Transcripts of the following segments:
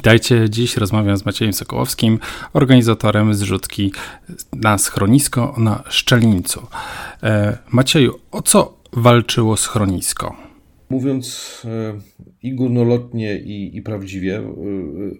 Witajcie, dziś rozmawiam z Maciejem Sokołowskim, organizatorem zrzutki na schronisko na Szczelnicu. E, Macieju, o co walczyło schronisko? Mówiąc e, i górnolotnie, i, i prawdziwie, e,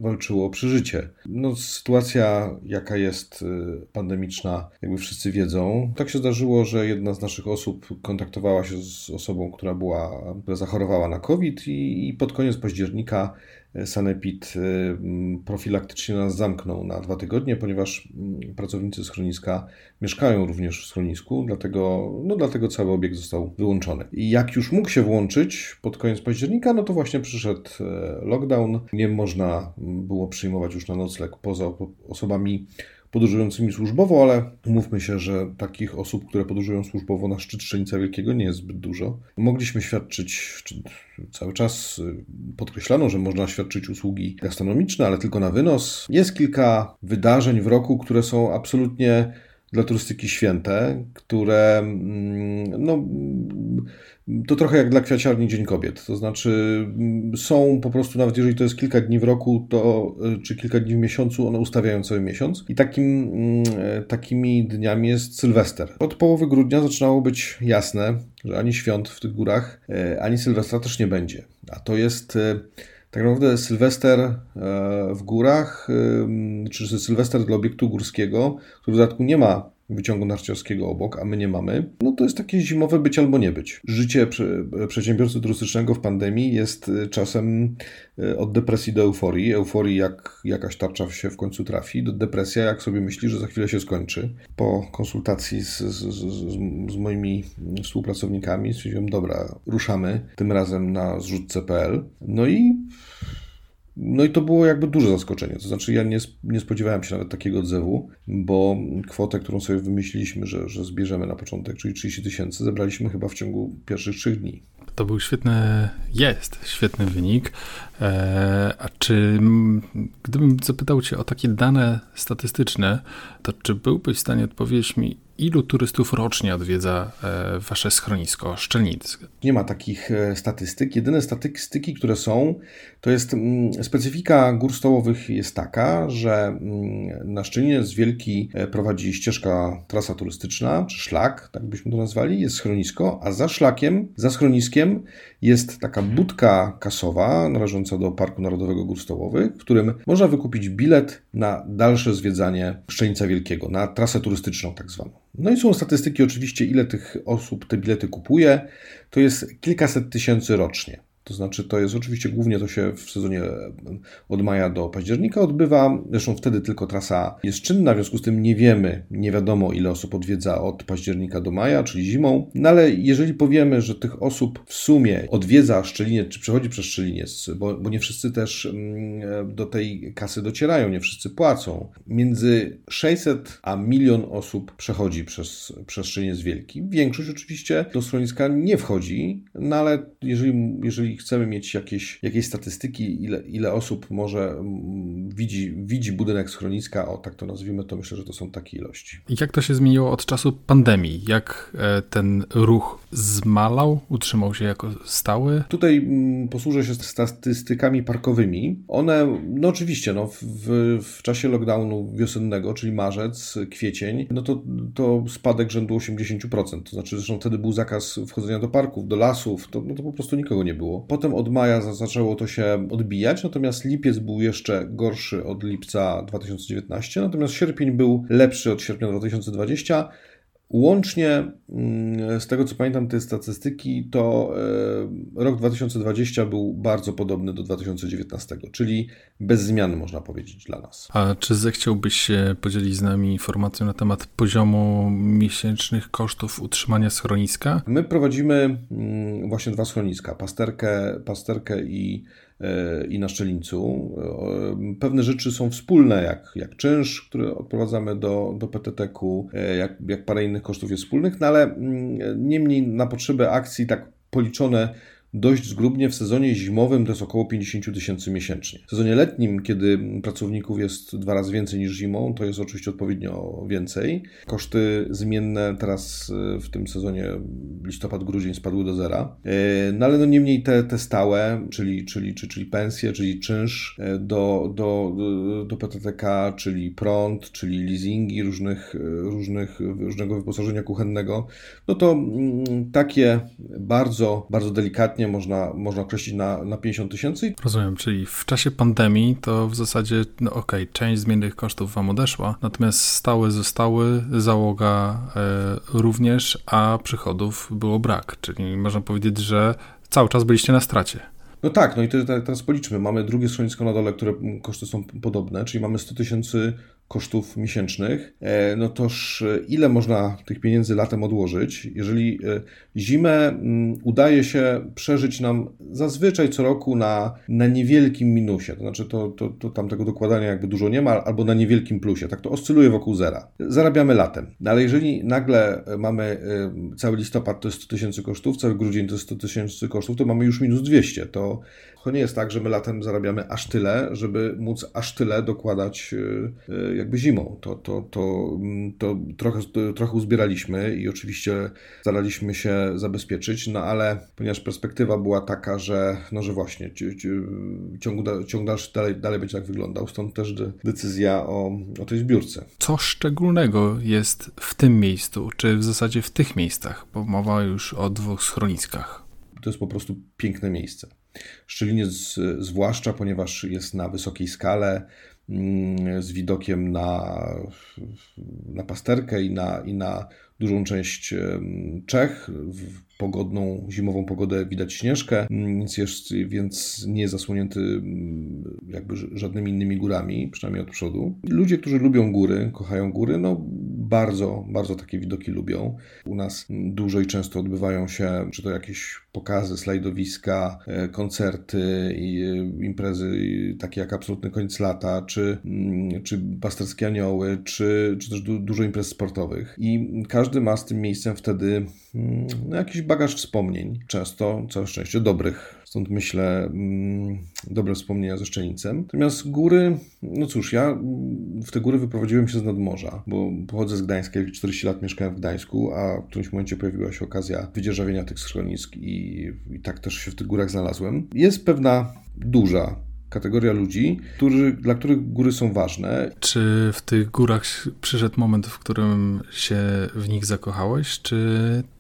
walczyło o przeżycie. No, sytuacja, jaka jest pandemiczna, jakby wszyscy wiedzą. Tak się zdarzyło, że jedna z naszych osób kontaktowała się z osobą, która była, która zachorowała na COVID, i, i pod koniec października Sanepid y, profilaktycznie nas zamknął na dwa tygodnie, ponieważ mm, pracownicy schroniska mieszkają również w schronisku, dlatego, no dlatego cały obiekt został wyłączony. I jak już mógł się włączyć pod koniec października, no to właśnie przyszedł e, lockdown. Nie można było przyjmować już na nocleg poza osobami podróżującymi służbowo, ale mówmy się, że takich osób, które podróżują służbowo na szczyt Szczenica Wielkiego nie jest zbyt dużo. Mogliśmy świadczyć, czy cały czas y, podkreślano, że można świadczyć usługi gastronomiczne, ale tylko na wynos. Jest kilka wydarzeń w roku, które są absolutnie dla turystyki święte, które mm, no, to trochę jak dla kwiaciarni Dzień Kobiet. To znaczy, mm, są po prostu, nawet jeżeli to jest kilka dni w roku, to, y, czy kilka dni w miesiącu, one ustawiają cały miesiąc. I takim, mm, takimi dniami jest Sylwester. Od połowy grudnia zaczynało być jasne, że ani świąt w tych górach, e, ani Sylwestra też nie będzie. A to jest e, tak naprawdę Sylwester w górach, czy Sylwester dla obiektu górskiego, który w dodatku nie ma wyciągu narciarskiego obok, a my nie mamy, no to jest takie zimowe być albo nie być. Życie przedsiębiorcy turystycznego w pandemii jest y, czasem y, od depresji do euforii. Euforii jak jakaś tarcza się w końcu trafi, do depresja jak sobie myśli, że za chwilę się skończy. Po konsultacji z, z, z, z moimi współpracownikami stwierdziłem, dobra, ruszamy, tym razem na zrzutce.pl. No i no i to było jakby duże zaskoczenie. To znaczy, ja nie, nie spodziewałem się nawet takiego odzewu, bo kwotę, którą sobie wymyśliliśmy, że, że zbierzemy na początek, czyli 30 tysięcy, zebraliśmy chyba w ciągu pierwszych trzech dni. To był świetny, jest świetny wynik. E, a czy gdybym zapytał Cię o takie dane statystyczne, to czy byłbyś w stanie odpowiedzieć mi, ilu turystów rocznie odwiedza e, wasze schronisko Szczelnic? Nie ma takich e, statystyk. Jedyne statystyki, które są, to jest mm, specyfika gór stołowych jest taka, że mm, na Szczelinie z Wielki e, prowadzi ścieżka trasa turystyczna, czy szlak, tak byśmy to nazwali, jest schronisko, a za szlakiem, za schroniskiem jest taka budka kasowa należąca do Parku Narodowego Gór Stołowych, w którym można wykupić bilet na dalsze zwiedzanie Szczenica Wielkiego, na trasę turystyczną tak zwaną. No i są statystyki oczywiście, ile tych osób te bilety kupuje. To jest kilkaset tysięcy rocznie. To znaczy, to jest oczywiście głównie to się w sezonie od maja do października odbywa. Zresztą wtedy tylko trasa jest czynna, w związku z tym nie wiemy, nie wiadomo ile osób odwiedza od października do maja, czyli zimą. No ale jeżeli powiemy, że tych osób w sumie odwiedza Szczeliniec, czy przechodzi przez Szczeliniec, bo, bo nie wszyscy też do tej kasy docierają, nie wszyscy płacą. Między 600 a milion osób przechodzi przez, przez Szczeliniec Wielki. Większość oczywiście do schroniska nie wchodzi, no ale jeżeli, jeżeli chcemy mieć jakieś, jakieś statystyki, ile, ile osób może mm, widzi, widzi budynek schroniska, o tak to nazwijmy, to myślę, że to są takie ilości. I jak to się zmieniło od czasu pandemii? Jak e, ten ruch zmalał, utrzymał się jako stały? Tutaj mm, posłużę się statystykami parkowymi. One, no oczywiście, no, w, w czasie lockdownu wiosennego, czyli marzec, kwiecień, no to, to spadek rzędu 80%. To znaczy, zresztą wtedy był zakaz wchodzenia do parków, do lasów, to, no to po prostu nikogo nie było. Potem od maja zaczęło to się odbijać, natomiast lipiec był jeszcze gorszy od lipca 2019, natomiast sierpień był lepszy od sierpnia 2020. Łącznie, mm, z tego co pamiętam, te statystyki, to e, rok 2020 był bardzo podobny do 2019, czyli bez zmian, można powiedzieć, dla nas. A czy zechciałbyś się podzielić z nami informacją na temat poziomu miesięcznych kosztów utrzymania schroniska? My prowadzimy mm, właśnie dwa schroniska: pasterkę, pasterkę i i na Szczelińcu. Pewne rzeczy są wspólne, jak, jak czynsz, który odprowadzamy do, do PTT-ku, jak, jak parę innych kosztów jest wspólnych, no ale mm, niemniej na potrzeby akcji tak policzone dość zgrubnie w sezonie zimowym to jest około 50 tysięcy miesięcznie. W sezonie letnim, kiedy pracowników jest dwa razy więcej niż zimą, to jest oczywiście odpowiednio więcej. Koszty zmienne teraz e, w tym sezonie listopad-grudzień spadły do zera. E, no ale no niemniej te, te stałe, czyli, czyli, czyli, czyli pensje, czyli czynsz e, do, do, do PTTK, czyli prąd, czyli leasingi różnych, różnych, różnego wyposażenia kuchennego, no to mm, takie bardzo, bardzo delikatnie można, można określić na, na 50 tysięcy. Rozumiem, czyli w czasie pandemii to w zasadzie, no okej, okay, część zmiennych kosztów wam odeszła, natomiast stałe zostały, załoga e, również, a przychodów było brak, czyli można powiedzieć, że cały czas byliście na stracie. No tak, no i teraz policzmy. Mamy drugie schronisko na dole, które koszty są podobne, czyli mamy 100 tysięcy kosztów miesięcznych, e, no toż e, ile można tych pieniędzy latem odłożyć? Jeżeli e, zimę mm, udaje się przeżyć nam zazwyczaj co roku na, na niewielkim minusie, to znaczy to, to, to tam tego dokładania jakby dużo nie ma, albo na niewielkim plusie, tak to oscyluje wokół zera. Zarabiamy latem. No ale jeżeli nagle mamy cały listopad to jest 100 tysięcy kosztów, cały grudzień to jest 100 tysięcy kosztów, to mamy już minus 200. To, to nie jest tak, że my latem zarabiamy aż tyle, żeby móc aż tyle dokładać jakby zimą. To, to, to, mm, to trochę, trochę uzbieraliśmy i oczywiście staraliśmy się zabezpieczyć, no ale ponieważ perspektywa była taka, że, no, że właśnie ciąg, ciąg dalszy dalej, dalej będzie tak wyglądał, stąd też decyzja o, o tej zbiórce. Co szczególnego jest w tym miejscu, czy w zasadzie w tych miejscach, bo mowa już o dwóch schroniskach? To jest po prostu piękne miejsce. Szczeliniec zwłaszcza, ponieważ jest na wysokiej skale, Mm, z widokiem na, na pasterkę i na, i na dużą część Czech. W pogodną, zimową pogodę widać śnieżkę, mm, więc, jest, więc nie jest zasłonięty mm, jakby żadnymi innymi górami, przynajmniej od przodu. Ludzie, którzy lubią góry, kochają góry, no bardzo, bardzo takie widoki lubią. U nas dużo i często odbywają się, czy to jakieś pokazy, slajdowiska, e, koncerty, e, imprezy takie jak Absolutny Koniec Lata, czy, mm, czy Pasterskie Anioły, czy, czy też du dużo imprez sportowych. I każdy ma z tym miejscem wtedy no, jakiś bagaż wspomnień, często, całe szczęście, dobrych. Stąd myślę, mm, dobre wspomnienia ze Szczenicem. Natomiast góry, no cóż, ja w te góry wyprowadziłem się z nadmorza, bo pochodzę z Gdańska, 40 lat mieszkałem w Gdańsku, a w którymś momencie pojawiła się okazja wydzierżawienia tych schronisk i, i tak też się w tych górach znalazłem. Jest pewna duża kategoria ludzi, którzy, dla których góry są ważne. Czy w tych górach przyszedł moment, w którym się w nich zakochałeś, czy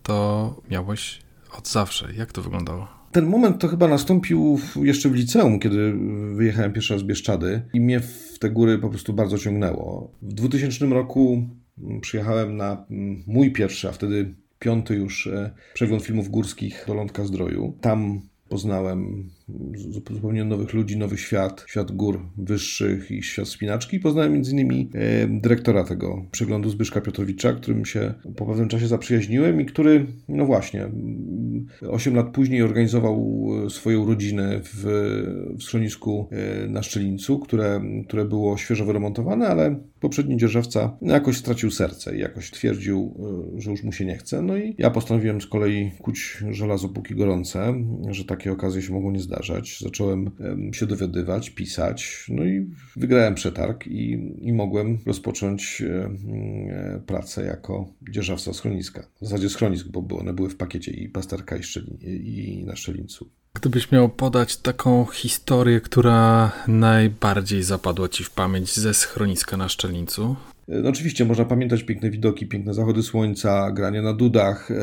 to miałeś od zawsze? Jak to wyglądało? Ten moment to chyba nastąpił jeszcze w liceum, kiedy wyjechałem pierwszy raz z Bieszczady i mnie w te góry po prostu bardzo ciągnęło. W 2000 roku przyjechałem na mój pierwszy, a wtedy piąty już e, przegląd filmów górskich do Lądka Zdroju. Tam poznałem zupełnie nowych ludzi, nowy świat, świat gór wyższych i świat spinaczki. Poznałem m.in. E, dyrektora tego przeglądu Zbyszka Piotrowicza, którym się po pewnym czasie zaprzyjaźniłem i który, no właśnie, 8 lat później organizował swoją rodzinę w, w schronisku e, na Szczelińcu, które, które było świeżo wyremontowane, ale poprzedni dzierżawca jakoś stracił serce i jakoś twierdził, e, że już mu się nie chce. No i ja postanowiłem z kolei kuć żelazo póki gorące, że takie okazje się mogą nie zdarzyć zdarzać. Zacząłem się dowiadywać, pisać, no i wygrałem przetarg i, i mogłem rozpocząć e, pracę jako dzierżawca schroniska. W zasadzie schronisk, bo one były w pakiecie i pasterka i, szczelin, i na szczelińcu. Gdybyś miał podać taką historię, która najbardziej zapadła ci w pamięć ze schroniska na szczelińcu, no oczywiście można pamiętać piękne widoki, piękne zachody słońca, granie na dudach e,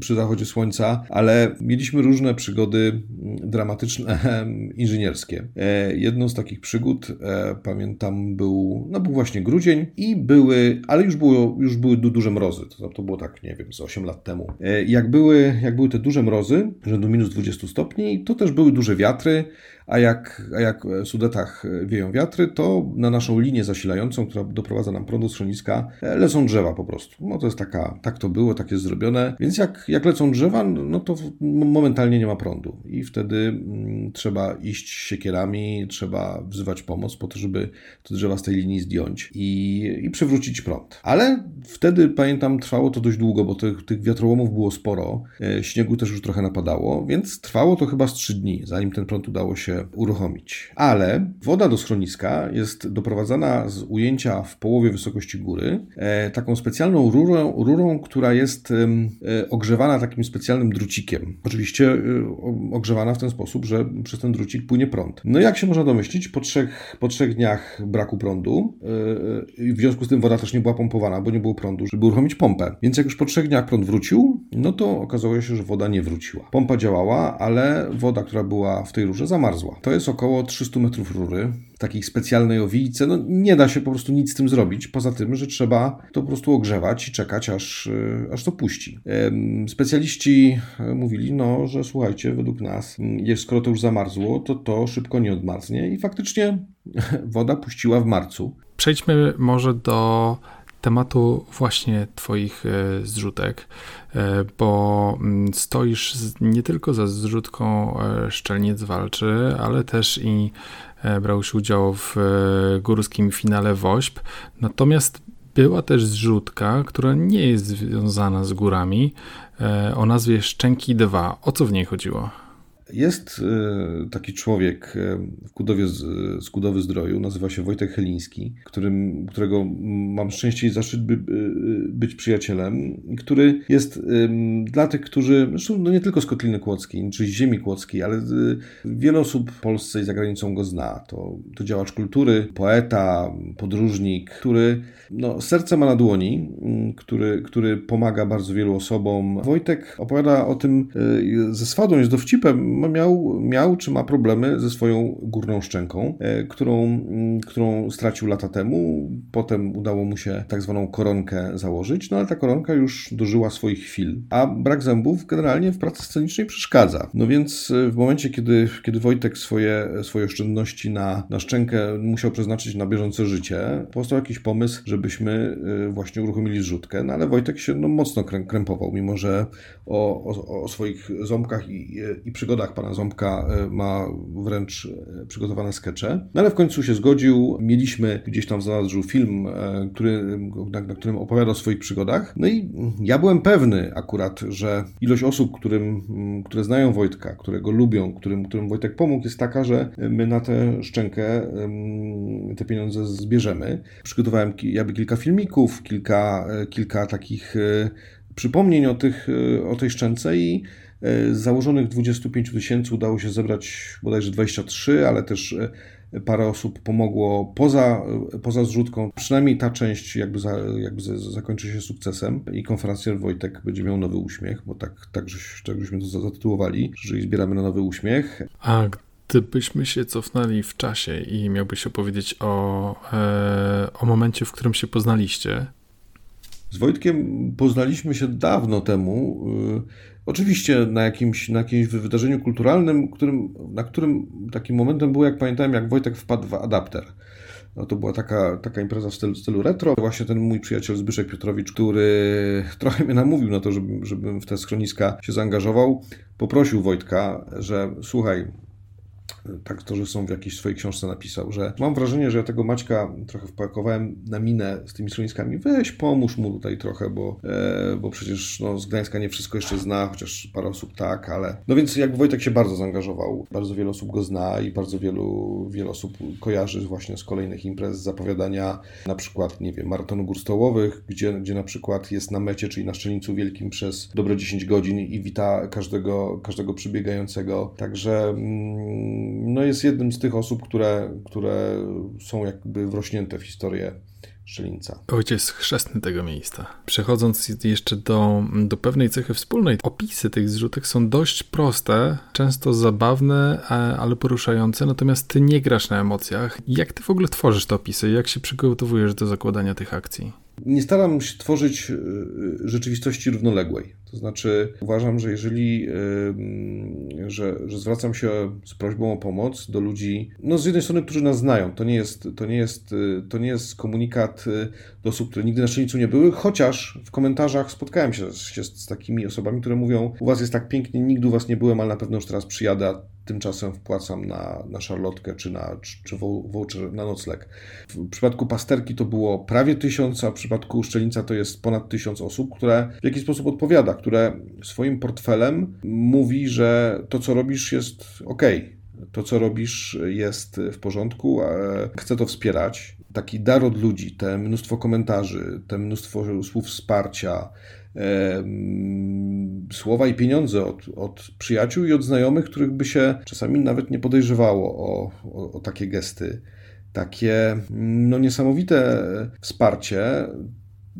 przy zachodzie słońca, ale mieliśmy różne przygody dramatyczne, inżynierskie. E, jedną z takich przygód, e, pamiętam, był, no był właśnie grudzień i były, ale już, było, już były duże mrozy. To, to było tak, nie wiem, z 8 lat temu. E, jak, były, jak były te duże mrozy, rzędu minus 20 stopni, to też były duże wiatry, a jak, a jak w Sudetach wieją wiatry, to na naszą linię zasilającą, która doprowadza doprowadza nam prąd do schroniska, e, lecą drzewa po prostu. No to jest taka, tak to było, tak jest zrobione. Więc jak, jak lecą drzewa, no to momentalnie nie ma prądu i wtedy mm, trzeba iść siekierami, trzeba wzywać pomoc po to, żeby te drzewa z tej linii zdjąć i, i przywrócić prąd. Ale wtedy, pamiętam, trwało to dość długo, bo tych, tych wiatrołomów było sporo, e, śniegu też już trochę napadało, więc trwało to chyba z trzy dni, zanim ten prąd udało się uruchomić. Ale woda do schroniska jest doprowadzana z ujęcia w połowie wysokości góry e, taką specjalną rurą, rurą która jest e, ogrzewana takim specjalnym drucikiem. Oczywiście ogrzewana w ten sposób, że przez ten drucik płynie prąd. No jak się można domyślić, po trzech, po trzech dniach braku prądu, w związku z tym woda też nie była pompowana, bo nie było prądu, żeby uruchomić pompę. Więc jak już po trzech dniach prąd wrócił, no to okazało się, że woda nie wróciła. Pompa działała, ale woda, która była w tej rurze, zamarzła. To jest około 300 metrów rury, takiej specjalnej owijce. No nie da się po prostu nic z tym zrobić, poza tym, że trzeba to po prostu ogrzewać i czekać, aż, yy, aż to puści. Specjaliści mówili, no, że słuchajcie, według nas, skoro to już zamarzło, to to szybko nie odmarznie i faktycznie woda puściła w marcu. Przejdźmy może do tematu właśnie Twoich e, zrzutek, e, bo stoisz nie tylko za zrzutką e, Szczelniec Walczy, ale też i brałeś udział w górskim finale WOŚP. Natomiast była też zrzutka, która nie jest związana z górami, o nazwie Szczęki 2. O co w niej chodziło? Jest e, taki człowiek e, w Kudowie, z Kudowy Zdroju, nazywa się Wojtek Heliński, którym, którego mam szczęście i zaszczyt by, być przyjacielem, który jest dla tych, którzy, zresztą no nie tylko z Kotliny Kłodzkiej, czy z ziemi kłodzkiej, ale wiele osób w Polsce i za granicą go zna. To, to działacz kultury, poeta, podróżnik, który no, serce ma na dłoni, który, który pomaga bardzo wielu osobom. Wojtek opowiada o tym e, ze swadą, jest dowcipem, miał, miał czy ma problemy ze swoją górną szczęką, e, którą, którą stracił lata temu. Potem udało mu się tak zwaną koronkę założyć, no ale ta koronka już dożyła swoich chwil. A brak zębów generalnie w pracy scenicznej przeszkadza. No więc e, w momencie, kiedy, kiedy Wojtek swoje, swoje oszczędności na, na szczękę musiał przeznaczyć na bieżące życie, powstał jakiś pomysł, żebyśmy e, właśnie uruchomili zrzutkę, no ale Wojtek się no, mocno krępował, mimo że o, o, o swoich ząbkach i, i przygodach pana Ząbka e, ma wręcz e, przygotowane skecze. No ale w końcu się zgodził. Mieliśmy gdzieś tam zanadrzu film, e, który, na, na którym opowiada o swoich przygodach. No i ja byłem pewny akurat, że ilość osób, którym, które znają Wojtka, które go lubią, którym, którym Wojtek pomógł, jest taka, że my na tę szczękę te pieniądze zbierzemy. Przygotowałem jakby kilka filmików, kilka, kilka takich przypomnień o, tych, o tej szczęce i z założonych 25 tysięcy udało się zebrać bodajże 23, ale też e, parę osób pomogło poza, e, poza zrzutką. Przynajmniej ta część jakby, za, jakby zakończy się sukcesem i konferencjer Wojtek będzie miał nowy uśmiech, bo tak, tak, żeś, tak żeśmy to zatytułowali, jeżeli zbieramy na nowy uśmiech. A gdybyśmy się cofnęli w czasie i miałbyś opowiedzieć o, e, o momencie, w którym się poznaliście, z Wojtkiem poznaliśmy się dawno temu. Y, oczywiście na jakimś, na jakimś wydarzeniu kulturalnym, którym, na którym takim momentem było, jak pamiętałem, jak Wojtek wpadł w adapter. No to była taka, taka impreza w stylu, stylu retro. Właśnie ten mój przyjaciel Zbyszek Piotrowicz, który trochę mnie namówił na to, żebym, żebym w te schroniska się zaangażował, poprosił Wojtka, że słuchaj, tak to, że są w jakiejś swojej książce napisał, że mam wrażenie, że ja tego Maćka trochę wpakowałem na minę z tymi schroniskami. Weź, pomóż mu tutaj trochę, bo, e, bo przecież no, z Gdańska nie wszystko jeszcze zna, chociaż parę osób tak, ale... No więc jakby Wojtek się bardzo zaangażował. Bardzo wiele osób go zna i bardzo wielu, wiele osób kojarzy właśnie z kolejnych imprez, zapowiadania na przykład, nie wiem, maratonu gór stołowych, gdzie, gdzie na przykład jest na mecie, czyli na Szczelnicu Wielkim przez dobre 10 godzin i wita każdego, każdego przybiegającego. Także... Mm, no jest jednym z tych osób, które, które są jakby wrośnięte w historię Szczelinca. Ojciec chrzestny tego miejsca. Przechodząc jeszcze do, do pewnej cechy wspólnej, opisy tych zrzutek są dość proste, często zabawne, ale poruszające, natomiast ty nie grasz na emocjach. Jak ty w ogóle tworzysz te opisy? Jak się przygotowujesz do zakładania tych akcji? Nie staram się tworzyć y, rzeczywistości równoległej. To znaczy, uważam, że jeżeli, że, że zwracam się z prośbą o pomoc do ludzi, no z jednej strony, którzy nas znają, to nie jest, to nie jest, to nie jest komunikat rad do osób, które nigdy na szczelnicu nie były, chociaż w komentarzach spotkałem się, się z takimi osobami, które mówią, u was jest tak pięknie, nigdy u was nie byłem, ale na pewno już teraz przyjadę, tymczasem wpłacam na, na szarlotkę czy, na, czy, czy voucher na nocleg. W przypadku pasterki to było prawie tysiąc, a w przypadku szczelnica to jest ponad tysiąc osób, które w jakiś sposób odpowiada, które swoim portfelem mówi, że to, co robisz, jest ok. To, co robisz, jest w porządku, chcę to wspierać. Taki dar od ludzi, te mnóstwo komentarzy, te mnóstwo słów wsparcia, słowa i pieniądze od, od przyjaciół i od znajomych, których by się czasami nawet nie podejrzewało o, o, o takie gesty. Takie no, niesamowite wsparcie,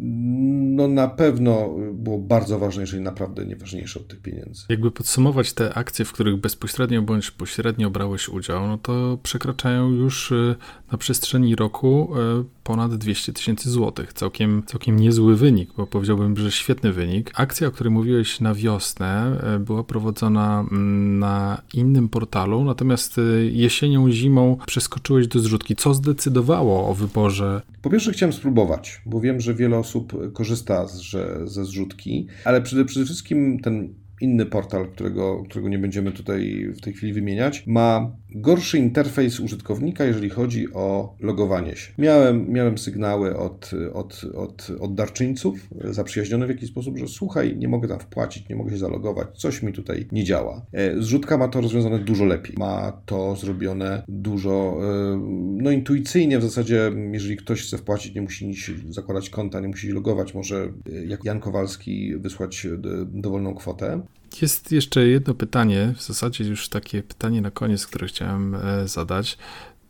no na pewno było bardzo ważne, jeżeli naprawdę nieważniejsze od tych pieniędzy. Jakby podsumować te akcje, w których bezpośrednio bądź pośrednio brałeś udział, no to przekraczają już y, na przestrzeni roku y, ponad 200 tysięcy złotych. Całkiem, całkiem niezły wynik, bo powiedziałbym, że świetny wynik. Akcja, o której mówiłeś na wiosnę, y, była prowadzona mm, na innym portalu, natomiast jesienią, zimą przeskoczyłeś do zrzutki. Co zdecydowało o wyborze? Po pierwsze chciałem spróbować, bo wiem, że wiele osób korzysta z, że, ze zrzutki, ale przede, przede wszystkim ten inny portal, którego, którego nie będziemy tutaj w tej chwili wymieniać, ma gorszy interfejs użytkownika, jeżeli chodzi o logowanie się. Miałem, miałem sygnały od, od, od, od darczyńców zaprzyjaźnionych w jakiś sposób, że słuchaj, nie mogę tam wpłacić, nie mogę się zalogować, coś mi tutaj nie działa. E, zrzutka ma to rozwiązane dużo lepiej. Ma to zrobione dużo e, no, intuicyjnie w zasadzie, jeżeli ktoś chce wpłacić, nie musi zakładać konta, nie musi logować, może e, jak Jan Kowalski wysłać dowolną kwotę. Jest jeszcze jedno pytanie, w zasadzie już takie pytanie na koniec, które chciałem e, zadać.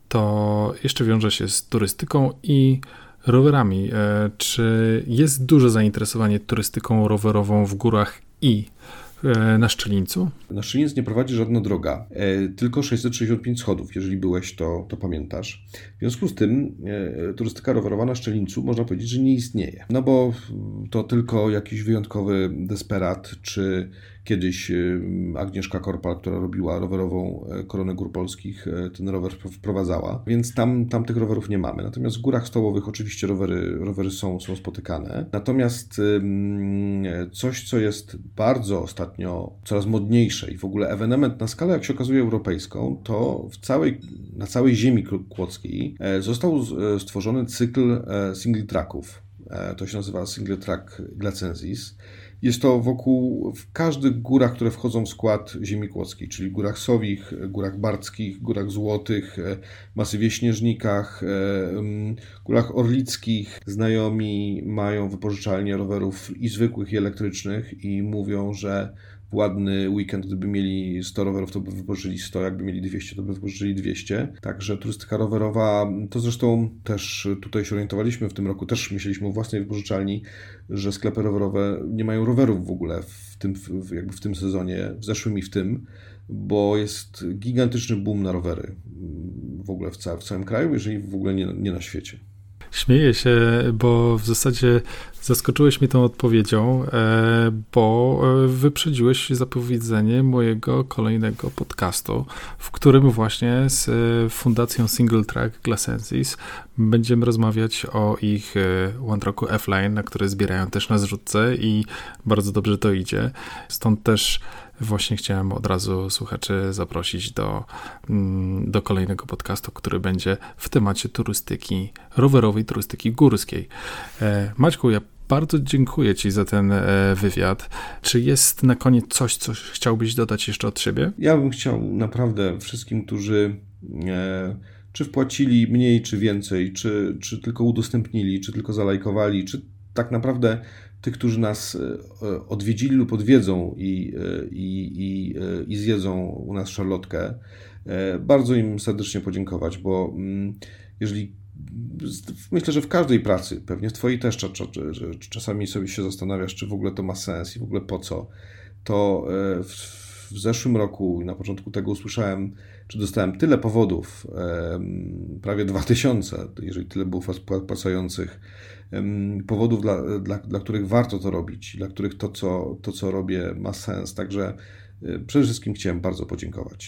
To jeszcze wiąże się z turystyką i rowerami. E, czy jest duże zainteresowanie turystyką rowerową w górach i E, na Szczelińcu? Na Szczeliniec nie prowadzi żadna droga, tylko 665 schodów, jeżeli byłeś, to, to pamiętasz. W związku z tym turystyka rowerowa na Szczelińcu można powiedzieć, że nie istnieje. No bo to tylko jakiś wyjątkowy desperat, czy kiedyś Agnieszka Korpal, która robiła rowerową Koronę Gór Polskich, ten rower wprowadzała, więc tam, tam tych rowerów nie mamy. Natomiast w górach stołowych oczywiście rowery, rowery są, są spotykane. Natomiast coś, co jest bardzo ostatnio coraz modniejsze i w ogóle ewenement na skalę, jak się okazuje, europejską, to w całej, na całej ziemi kłodzkiej e, został e, stworzony cykl e, single tracków. To się nazywa single track Glacensis. Jest to wokół, w każdych górach, które wchodzą w skład ziemi kłodzkiej, czyli górach Sowich, górach Barckich, górach Złotych, masywie Śnieżnikach, górach Orlickich. Znajomi mają wypożyczalnie rowerów i zwykłych, i elektrycznych i mówią, że ładny weekend, gdyby mieli 100 rowerów, to by wypożyczyli 100, jakby mieli 200, to by wypożyczyli 200. Także turystyka rowerowa, to zresztą też tutaj się orientowaliśmy w tym roku, też myśleliśmy o własnej wypożyczalni, że sklepy rowerowe nie mają rowerów w ogóle w tym, w, jakby w tym sezonie, w zeszłym i w tym, bo jest gigantyczny boom na rowery w ogóle w, ca w całym kraju, jeżeli w ogóle nie, nie na świecie. Śmieję się, bo w zasadzie zaskoczyłeś mnie tą odpowiedzią, e, bo e, wyprzedziłeś zapowiedzenie mojego kolejnego podcastu, w którym właśnie z e, fundacją Single Track Glassensis będziemy rozmawiać o ich One Rocku F-Line, na które zbierają też na zrzutce i bardzo dobrze to idzie. Stąd też właśnie chciałem od razu słuchaczy zaprosić do, mm, do kolejnego podcastu, który będzie w temacie turystyki rowerowej, turystyki górskiej. Maćku, ja bardzo dziękuję Ci za ten e, wywiad. Czy jest na koniec coś, co chciałbyś dodać jeszcze od siebie? Ja bym chciał naprawdę wszystkim, którzy e, czy wpłacili mniej, czy więcej, czy, czy tylko udostępnili, czy tylko zalajkowali, czy tak naprawdę tych, którzy nas e, odwiedzili lub odwiedzą i, i, i, i zjedzą u nas szarlotkę, bardzo im serdecznie podziękować, bo mm, jeżeli myślę, że w każdej pracy, pewnie w Twojej też czasami sobie się zastanawiasz, czy w ogóle to ma sens i w ogóle po co, to w, w zeszłym roku, na początku tego usłyszałem, czy dostałem tyle powodów, prawie 2000, jeżeli tyle było płacających, powodów, dla, dla, dla których warto to robić, dla których to co, to, co robię, ma sens. Także e, przede wszystkim chciałem bardzo podziękować.